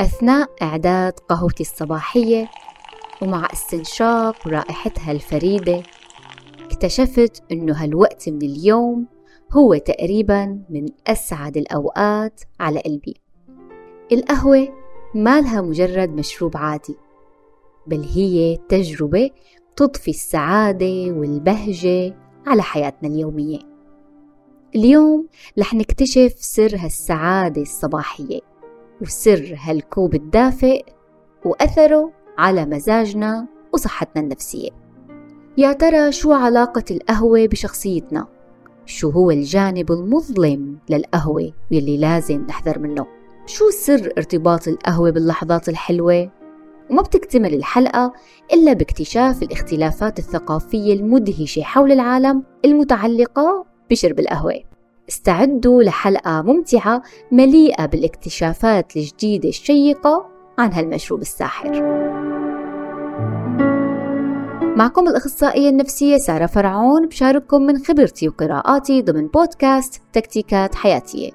أثناء إعداد قهوتي الصباحية ومع استنشاق رائحتها الفريدة اكتشفت إنه هالوقت من اليوم هو تقريبا من أسعد الأوقات على قلبي. القهوة ما لها مجرد مشروب عادي بل هي تجربة تضفي السعادة والبهجة على حياتنا اليومية. اليوم رح نكتشف سر هالسعادة الصباحية. وسر هالكوب الدافئ وأثره على مزاجنا وصحتنا النفسية يا ترى شو علاقة القهوة بشخصيتنا؟ شو هو الجانب المظلم للقهوة واللي لازم نحذر منه؟ شو سر ارتباط القهوة باللحظات الحلوة؟ وما بتكتمل الحلقة إلا باكتشاف الاختلافات الثقافية المدهشة حول العالم المتعلقة بشرب القهوة استعدوا لحلقة ممتعة مليئة بالاكتشافات الجديدة الشيقة عن هالمشروب الساحر. معكم الأخصائية النفسية سارة فرعون بشارككم من خبرتي وقراءاتي ضمن بودكاست تكتيكات حياتية.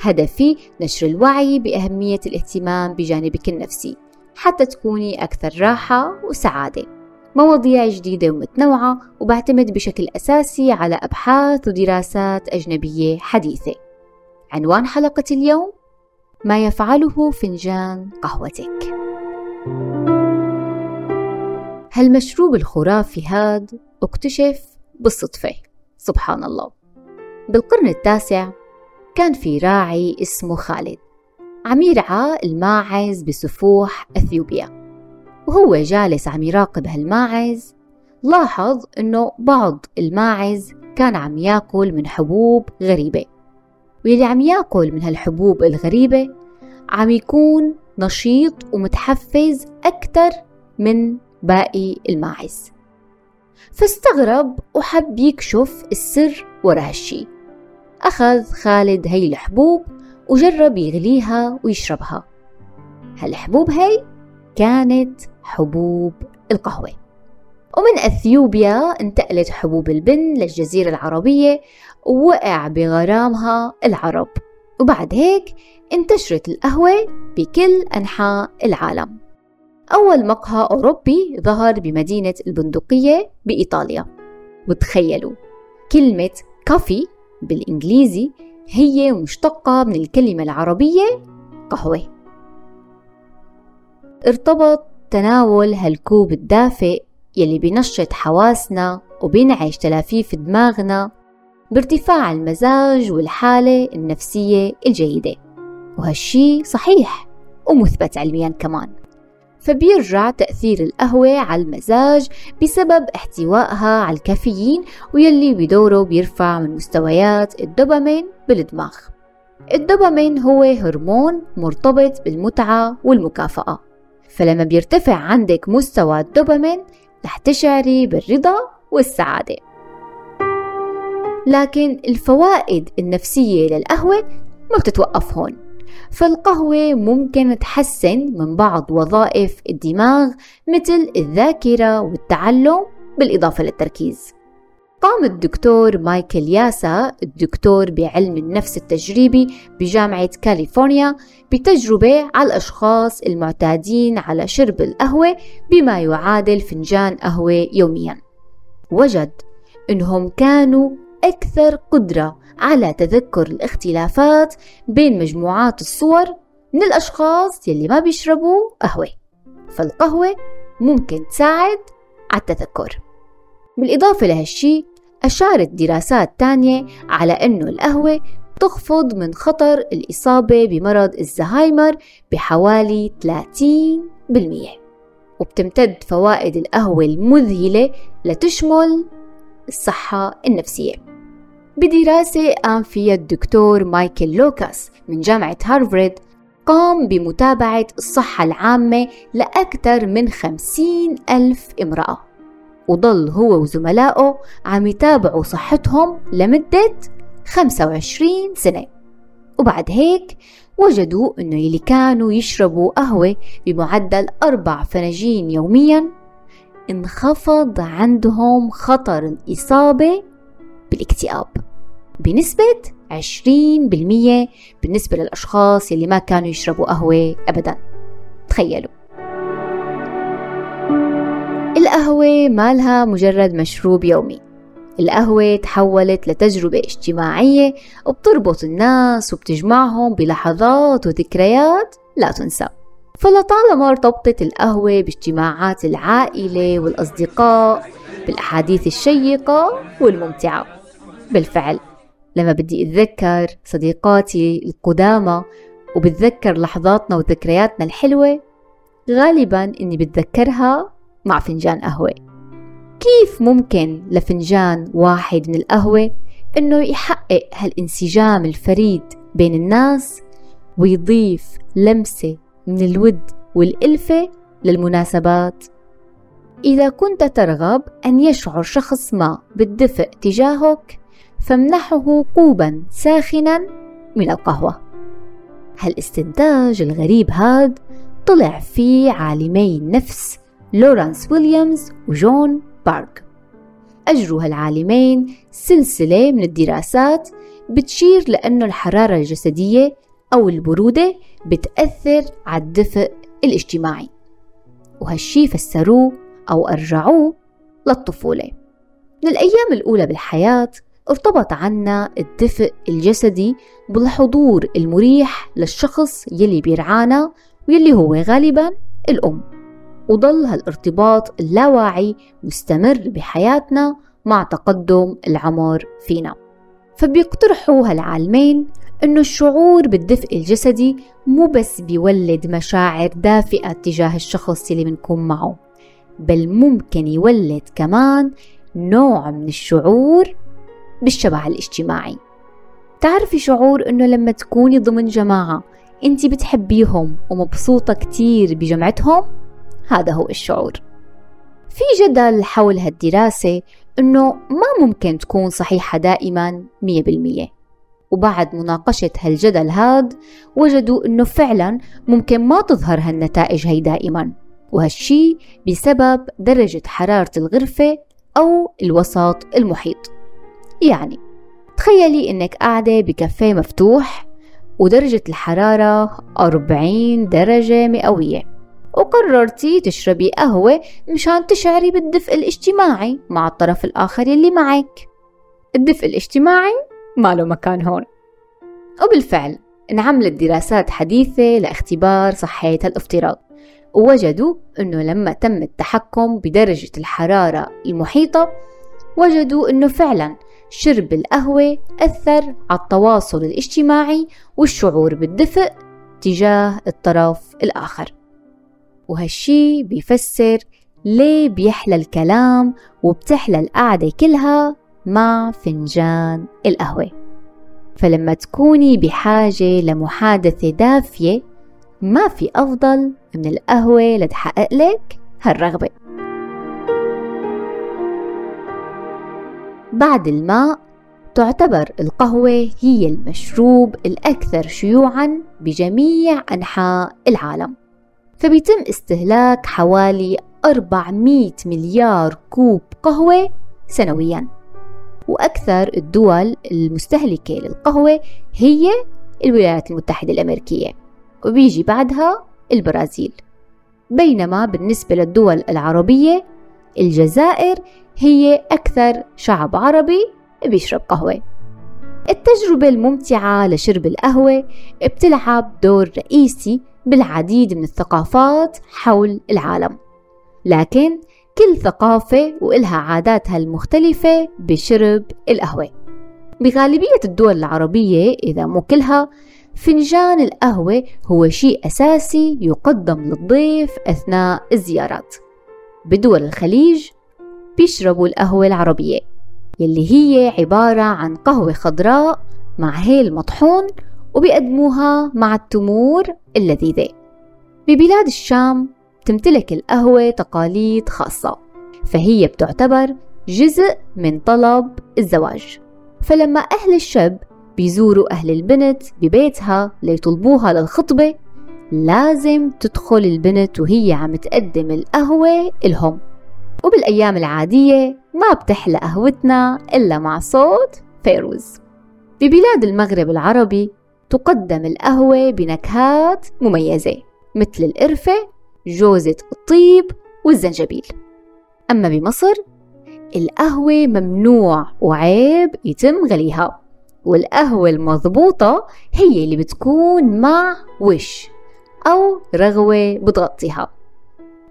هدفي نشر الوعي بأهمية الاهتمام بجانبك النفسي حتى تكوني أكثر راحة وسعادة. مواضيع جديدة ومتنوعة وبعتمد بشكل أساسي على أبحاث ودراسات أجنبية حديثة. عنوان حلقة اليوم ما يفعله فنجان قهوتك. هالمشروب الخرافي هاد اكتشف بالصدفة سبحان الله. بالقرن التاسع كان في راعي اسمه خالد عم يرعى الماعز بسفوح أثيوبيا. وهو جالس عم يراقب هالماعز. لاحظ إنه بعض الماعز كان عم ياكل من حبوب غريبة. واللي عم ياكل من هالحبوب الغريبة عم يكون نشيط ومتحفز أكثر من باقي الماعز. فاستغرب وحب يكشف السر ورا هالشي. أخذ خالد هي الحبوب وجرب يغليها ويشربها. هالحبوب هي كانت حبوب القهوة. ومن أثيوبيا انتقلت حبوب البن للجزيرة العربية ووقع بغرامها العرب. وبعد هيك انتشرت القهوة بكل أنحاء العالم. أول مقهى أوروبي ظهر بمدينة البندقية بإيطاليا. وتخيلوا كلمة كافي بالإنجليزي هي مشتقة من الكلمة العربية قهوة. ارتبط تناول هالكوب الدافئ يلي بينشط حواسنا وبينعش تلافيف دماغنا بارتفاع المزاج والحالة النفسية الجيدة. وهالشي صحيح ومثبت علميا كمان. فبيرجع تأثير القهوة على المزاج بسبب احتوائها على الكافيين ويلي بدوره بيرفع من مستويات الدوبامين بالدماغ. الدوبامين هو هرمون مرتبط بالمتعة والمكافأة. فلما بيرتفع عندك مستوى الدوبامين رح تشعري بالرضا والسعادة. لكن الفوائد النفسية للقهوة ما بتتوقف هون. فالقهوة ممكن تحسن من بعض وظائف الدماغ مثل الذاكرة والتعلم بالإضافة للتركيز. قام الدكتور مايكل ياسا الدكتور بعلم النفس التجريبي بجامعة كاليفورنيا بتجربة على الأشخاص المعتادين على شرب القهوة بما يعادل فنجان قهوة يوميا. وجد أنهم كانوا أكثر قدرة على تذكر الاختلافات بين مجموعات الصور من الأشخاص يلي ما بيشربوا قهوة. فالقهوة ممكن تساعد على التذكر. بالإضافة لهالشي أشارت دراسات تانية على أنه القهوة تخفض من خطر الإصابة بمرض الزهايمر بحوالي 30% وبتمتد فوائد القهوة المذهلة لتشمل الصحة النفسية. بدراسة قام فيها الدكتور مايكل لوكاس من جامعة هارفارد قام بمتابعة الصحة العامة لأكثر من خمسين ألف امرأة. وضل هو وزملائه عم يتابعوا صحتهم لمدة 25 سنة. وبعد هيك وجدوا إنه يلي كانوا يشربوا قهوة بمعدل أربع فناجين يوميا انخفض عندهم خطر الإصابة بالاكتئاب بنسبة 20% بالنسبة للأشخاص اللي ما كانوا يشربوا قهوة أبدا. تخيلوا. القهوة مالها مجرد مشروب يومي. القهوة تحولت لتجربة اجتماعية وبتربط الناس وبتجمعهم بلحظات وذكريات لا تنسى. فلطالما ارتبطت القهوة باجتماعات العائلة والأصدقاء بالأحاديث الشيقة والممتعة. بالفعل لما بدي أتذكر صديقاتي القدامى وبتذكر لحظاتنا وذكرياتنا الحلوة غالبا إني بتذكرها مع فنجان قهوة. كيف ممكن لفنجان واحد من القهوة إنه يحقق هالانسجام الفريد بين الناس ويضيف لمسة من الود والإلفة للمناسبات؟ إذا كنت ترغب أن يشعر شخص ما بالدفء تجاهك فامنحه كوبا ساخنا من القهوة. هالاستنتاج الغريب هاد طلع فيه عالمي النفس لورانس ويليامز وجون بارك. أجروا هالعالمين سلسلة من الدراسات بتشير لأنه الحرارة الجسدية أو البرودة بتأثر على الدفء الاجتماعي وهالشي فسروه أو أرجعوه للطفولة. من الأيام الأولى بالحياة ارتبط عنا الدفء الجسدي بالحضور المريح للشخص يلي بيرعانا واللي هو غالبا الأم. وضل هالارتباط اللاواعي مستمر بحياتنا مع تقدم العمر فينا. فبيقترحوا هالعالمين إنه الشعور بالدفء الجسدي مو بس بيولد مشاعر دافئة تجاه الشخص اللي بنكون معه بل ممكن يولد كمان نوع من الشعور بالشبع الاجتماعي. تعرفي شعور إنه لما تكوني ضمن جماعة انت بتحبيهم ومبسوطة كتير بجمعتهم؟ هذا هو الشعور. في جدل حول هالدراسة إنه ما ممكن تكون صحيحة دائما 100% وبعد مناقشة هالجدل هاد وجدوا إنه فعلا ممكن ما تظهر هالنتائج هي دائما. وهالشي بسبب درجة حرارة الغرفة أو الوسط المحيط. يعني تخيلي إنك قاعدة بكافيه مفتوح ودرجة الحرارة 40 درجة مئوية. وقررتي تشربي قهوة مشان تشعري بالدفء الاجتماعي مع الطرف الآخر اللي معك. الدفء الاجتماعي ما له مكان هون. وبالفعل انعملت دراسات حديثة لاختبار صحة الافتراض ووجدوا أنه لما تم التحكم بدرجة الحرارة المحيطة وجدوا أنه فعلا شرب القهوة أثر على التواصل الاجتماعي والشعور بالدفء تجاه الطرف الآخر. وهالشي بيفسر ليه بيحلى الكلام وبتحلى القعدة كلها مع فنجان القهوة. فلما تكوني بحاجة لمحادثة دافية ما في أفضل من القهوة لتحقق لك هالرغبة. بعد الماء تعتبر القهوة هي المشروب الأكثر شيوعا بجميع أنحاء العالم. فبيتم استهلاك حوالي 400 مليار كوب قهوة سنويا. وأكثر الدول المستهلكة للقهوة هي الولايات المتحدة الأمريكية وبيجي بعدها البرازيل. بينما بالنسبة للدول العربية الجزائر هي أكثر شعب عربي بيشرب قهوة. التجربة الممتعة لشرب القهوة بتلعب دور رئيسي بالعديد من الثقافات حول العالم. لكن كل ثقافة وإلها عاداتها المختلفة بشرب القهوة. بغالبية الدول العربية إذا مو كلها فنجان القهوة هو شيء أساسي يقدم للضيف أثناء الزيارات. بدول الخليج بيشربوا القهوة العربية يلي هي عبارة عن قهوة خضراء مع هيل مطحون وبيقدموها مع التمور اللذيذة ببلاد الشام تمتلك القهوة تقاليد خاصة فهي بتعتبر جزء من طلب الزواج. فلما أهل الشاب بيزوروا أهل البنت ببيتها ليطلبوها للخطبة لازم تدخل البنت وهي عم تقدم القهوة الهم وبالأيام العادية ما بتحلى قهوتنا إلا مع صوت فيروز. في بلاد المغرب العربي تقدم القهوة بنكهات مميزة مثل القرفة جوزة الطيب والزنجبيل. أما بمصر القهوة ممنوع وعيب يتم غليها والقهوة المضبوطة هي اللي بتكون مع وش أو رغوة بتغطيها.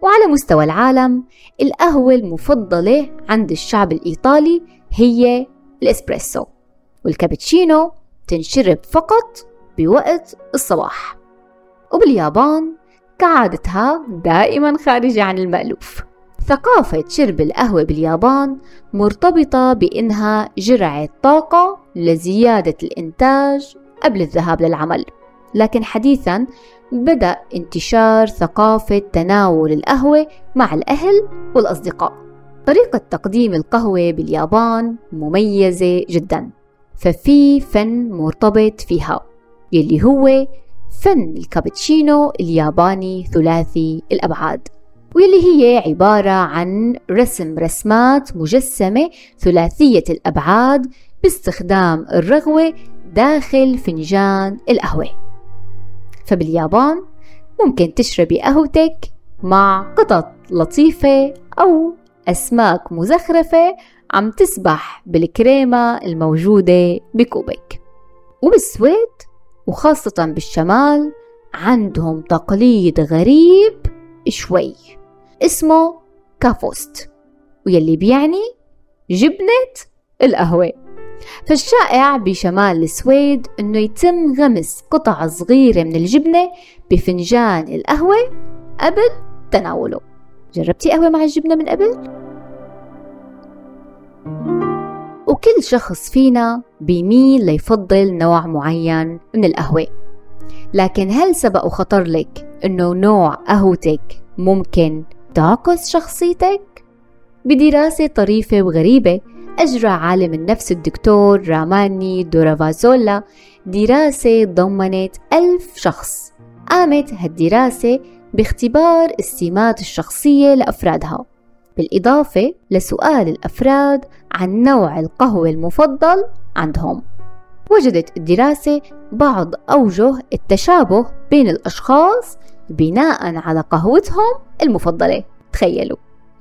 وعلى مستوى العالم القهوة المفضلة عند الشعب الإيطالي هي الإسبريسو والكابتشينو تنشرب فقط بوقت الصباح. وباليابان كعادتها دائما خارجة عن المألوف. ثقافة شرب القهوة باليابان مرتبطة بإنها جرعة طاقة لزيادة الإنتاج قبل الذهاب للعمل. لكن حديثا بدأ انتشار ثقافة تناول القهوة مع الأهل والأصدقاء. طريقة تقديم القهوة باليابان مميزة جدا. ففي فن مرتبط فيها. يلي هو فن الكابتشينو الياباني ثلاثي الأبعاد واللي هي عبارة عن رسم رسمات مجسمة ثلاثية الأبعاد باستخدام الرغوة داخل فنجان القهوة. فباليابان ممكن تشربي قهوتك مع قطط لطيفة أو أسماك مزخرفة عم تسبح بالكريمة الموجودة بكوبك. وبالسويد وخاصة بالشمال عندهم تقليد غريب شوي. اسمه كافوست ويلي بيعني جبنة القهوة. فالشائع بشمال السويد إنه يتم غمس قطع صغيرة من الجبنة بفنجان القهوة قبل تناوله. جربتي قهوة مع الجبنة من قبل؟ وكل شخص فينا بيميل ليفضل نوع معين من القهوة لكن هل سبق وخطر لك إنه نوع قهوتك ممكن تعكس شخصيتك؟ بدراسة طريفة وغريبة أجرى عالم النفس الدكتور راماني دورافازولا دراسة ضمنت ألف شخص. قامت هالدراسة باختبار السمات الشخصية لأفرادها. بالإضافة لسؤال الأفراد عن نوع القهوة المفضل عندهم. وجدت الدراسة بعض أوجه التشابه بين الأشخاص بناء على قهوتهم المفضلة. تخيلوا!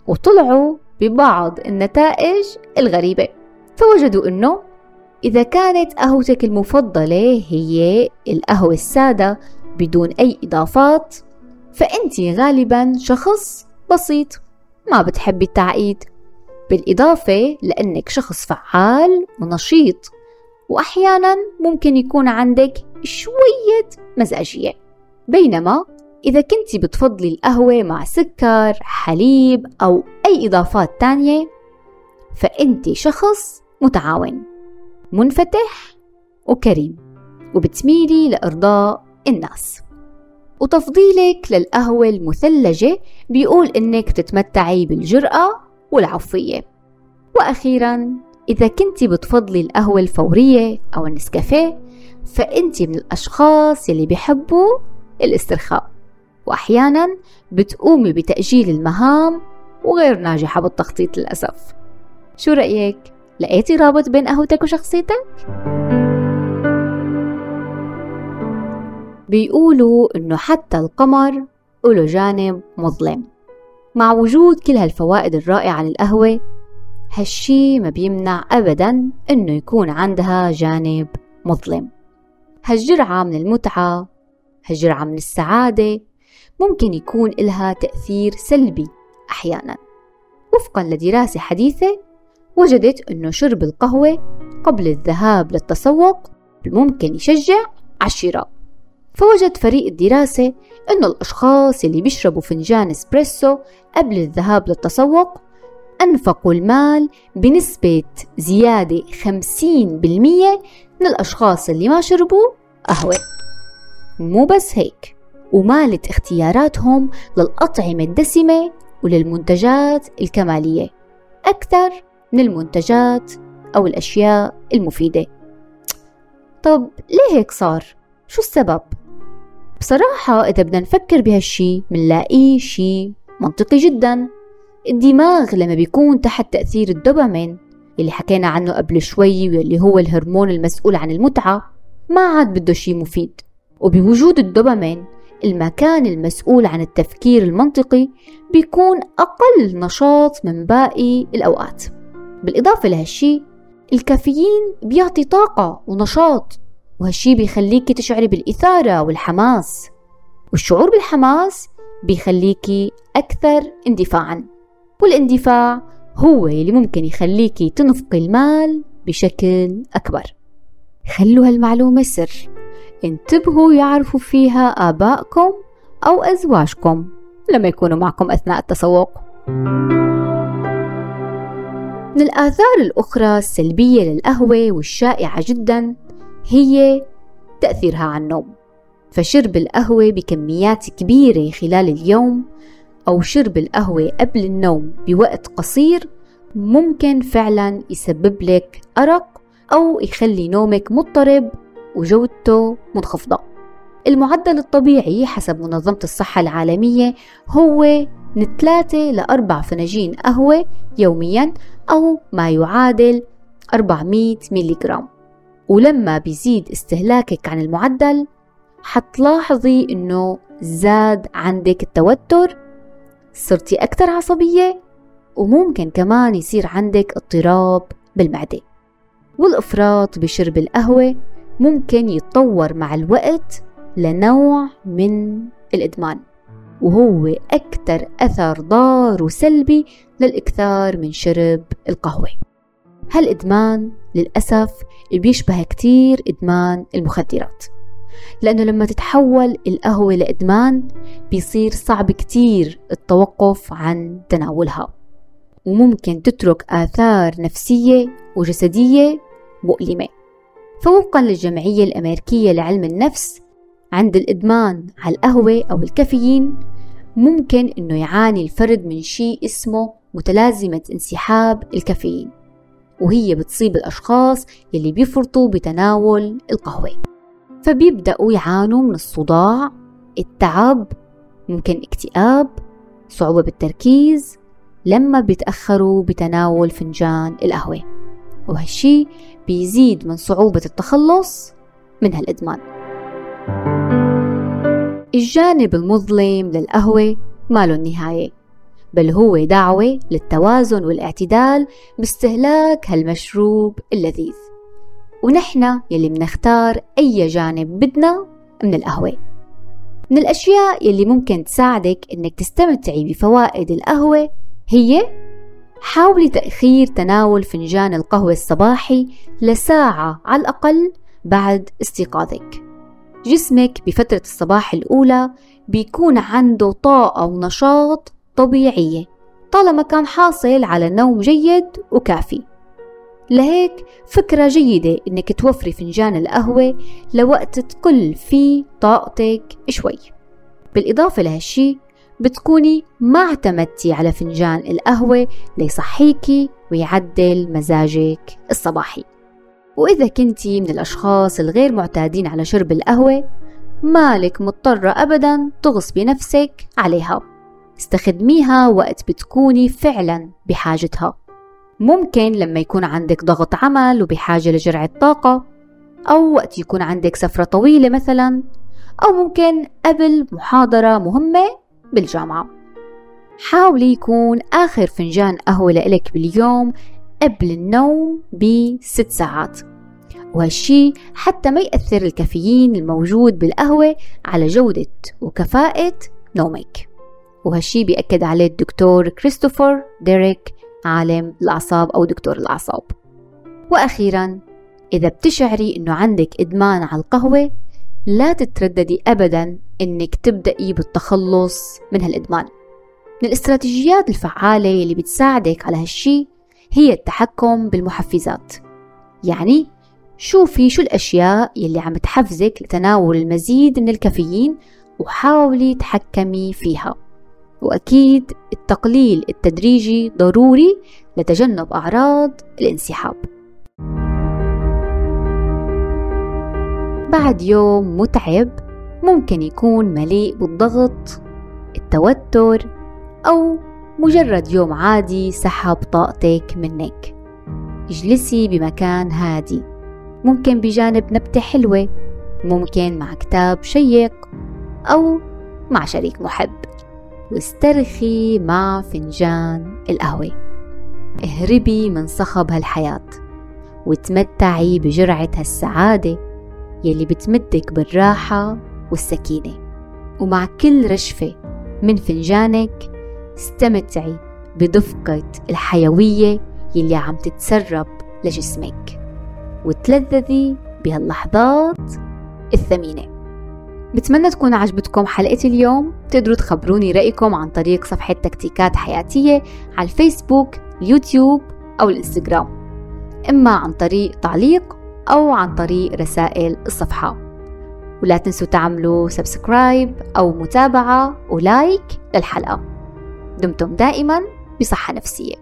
وطلعوا ببعض النتائج الغريبة. فوجدوا أنه إذا كانت قهوتك المفضلة هي القهوة السادة بدون أي إضافات فأنت غالبا شخص بسيط. ما بتحبي التعقيد؟ بالإضافة لأنك شخص فعال ونشيط وأحيانا ممكن يكون عندك شوية مزاجية. بينما إذا كنت بتفضلي القهوة مع سكر حليب أو أي إضافات تانية فأنت شخص متعاون منفتح وكريم وبتميلي لإرضاء الناس. وتفضيلك للقهوة المثلجة بيقول إنك تتمتعي بالجرأة والعفوية وأخيرا إذا كنت بتفضلي القهوة الفورية أو النسكافيه فأنت من الأشخاص اللي بيحبوا الاسترخاء وأحيانا بتقومي بتأجيل المهام وغير ناجحة بالتخطيط للأسف شو رأيك؟ لقيتي رابط بين قهوتك وشخصيتك؟ بيقولوا إنه حتى القمر له جانب مظلم. مع وجود كل هالفوائد الرائعة للقهوة هالشي ما بيمنع أبدا إنه يكون عندها جانب مظلم. هالجرعة من المتعة هالجرعة من السعادة ممكن يكون إلها تأثير سلبي أحيانا. وفقا لدراسة حديثة وجدت أنه شرب القهوة قبل الذهاب للتسوق ممكن يشجع على الشراء. فوجد فريق الدراسة أنه الأشخاص اللي بيشربوا فنجان إسبريسو قبل الذهاب للتسوق أنفقوا المال بنسبة زيادة 50% من الأشخاص اللي ما شربوا قهوة مو بس هيك ومالت اختياراتهم للأطعمة الدسمة وللمنتجات الكمالية أكثر من المنتجات أو الأشياء المفيدة طب ليه هيك صار؟ شو السبب؟ بصراحة إذا بدنا نفكر بهالشي منلاقيه شي منطقي جدا. الدماغ لما بيكون تحت تأثير الدوبامين اللي حكينا عنه قبل شوي واللي هو الهرمون المسؤول عن المتعة ما عاد بده شي مفيد. وبوجود الدوبامين المكان المسؤول عن التفكير المنطقي بيكون أقل نشاط من باقي الأوقات. بالإضافة لهالشي الكافيين بيعطي طاقة ونشاط وهالشي بيخليكي تشعري بالإثارة والحماس. والشعور بالحماس بيخليكي أكثر اندفاعا. والإندفاع هو اللي ممكن يخليكي تنفقي المال بشكل أكبر. خلوا هالمعلومة سر. انتبهوا يعرفوا فيها آبائكم أو أزواجكم لما يكونوا معكم أثناء التسوق. من الآثار الأخرى السلبية للقهوة والشائعة جدا هي تأثيرها على النوم. فشرب القهوة بكميات كبيرة خلال اليوم أو شرب القهوة قبل النوم بوقت قصير ممكن فعلا يسبب لك أرق أو يخلي نومك مضطرب وجودته منخفضة. المعدل الطبيعي حسب منظمة الصحة العالمية هو من 3 ل 4 فناجين قهوة يوميا أو ما يعادل 400 ميلي ولما بيزيد استهلاكك عن المعدل حتلاحظي إنه زاد عندك التوتر صرتي أكثر عصبية وممكن كمان يصير عندك اضطراب بالمعدة. والإفراط بشرب القهوة ممكن يتطور مع الوقت لنوع من الإدمان وهو أكثر أثر ضار وسلبي للإكثار من شرب القهوة. هالإدمان للأسف بيشبه كتير إدمان المخدرات لأنه لما تتحول القهوة لإدمان بيصير صعب كتير التوقف عن تناولها وممكن تترك آثار نفسية وجسدية مؤلمة. فوفقا للجمعية الأمريكية لعلم النفس عند الإدمان على القهوة أو الكافيين ممكن إنه يعاني الفرد من شيء اسمه متلازمة انسحاب الكافيين. وهي بتصيب الأشخاص يلي بيفرطوا بتناول القهوة. فبيبدأوا يعانوا من الصداع التعب ممكن اكتئاب صعوبة بالتركيز لما بيتأخروا بتناول فنجان القهوة. وهالشي بيزيد من صعوبة التخلص من هالإدمان. الجانب المظلم للقهوة ما له نهاية بل هو دعوة للتوازن والاعتدال باستهلاك هالمشروب اللذيذ. ونحن يلي منختار أي جانب بدنا من القهوة. من الأشياء يلي ممكن تساعدك إنك تستمتعي بفوائد القهوة هي حاولي تأخير تناول فنجان القهوة الصباحي لساعة على الأقل بعد استيقاظك. جسمك بفترة الصباح الأولى بيكون عنده طاقة ونشاط طبيعية طالما كان حاصل على نوم جيد وكافي. لهيك فكرة جيدة إنك توفري فنجان القهوة لوقت تقل فيه طاقتك شوي. بالإضافة لهالشي بتكوني ما اعتمدتي على فنجان القهوة ليصحيكي ويعدل مزاجك الصباحي. وإذا كنتي من الأشخاص الغير معتادين على شرب القهوة مالك مضطرة أبدا تغصبي نفسك عليها. استخدميها وقت بتكوني فعلا بحاجتها. ممكن لما يكون عندك ضغط عمل وبحاجة لجرعة طاقة أو وقت يكون عندك سفرة طويلة مثلا أو ممكن قبل محاضرة مهمة بالجامعة. حاولي يكون آخر فنجان قهوة لإلك باليوم قبل النوم بست ساعات. وهالشي حتى ما يأثر الكافيين الموجود بالقهوة على جودة وكفاءة نومك. وهالشي بيأكد عليه الدكتور كريستوفر ديريك عالم الأعصاب أو دكتور الأعصاب. وأخيرا إذا بتشعري إنه عندك إدمان على القهوة لا تترددي أبدا إنك تبدأي بالتخلص من هالإدمان. من الاستراتيجيات الفعالة اللي بتساعدك على هالشي هي التحكم بالمحفزات. يعني شوفي شو الأشياء يلي عم تحفزك لتناول المزيد من الكافيين وحاولي تحكمي فيها. وأكيد التقليل التدريجي ضروري لتجنب أعراض الانسحاب. بعد يوم متعب ممكن يكون مليء بالضغط التوتر أو مجرد يوم عادي سحب طاقتك منك. اجلسي بمكان هادي. ممكن بجانب نبتة حلوة. ممكن مع كتاب شيق أو مع شريك محب. واسترخي مع فنجان القهوة. اهربي من صخب هالحياة وتمتعي بجرعة هالسعادة يلي بتمدك بالراحة والسكينة. ومع كل رشفة من فنجانك استمتعي بدفقة الحيوية يلي عم تتسرب لجسمك وتلذذي بهاللحظات الثمينة. بتمنى تكون عجبتكم حلقة اليوم. تقدروا تخبروني رأيكم عن طريق صفحة تكتيكات حياتية على الفيسبوك اليوتيوب أو الإنستغرام. إما عن طريق تعليق أو عن طريق رسائل الصفحة. ولا تنسوا تعملوا subscribe أو متابعة و like للحلقة. دمتم دائما بصحة نفسية.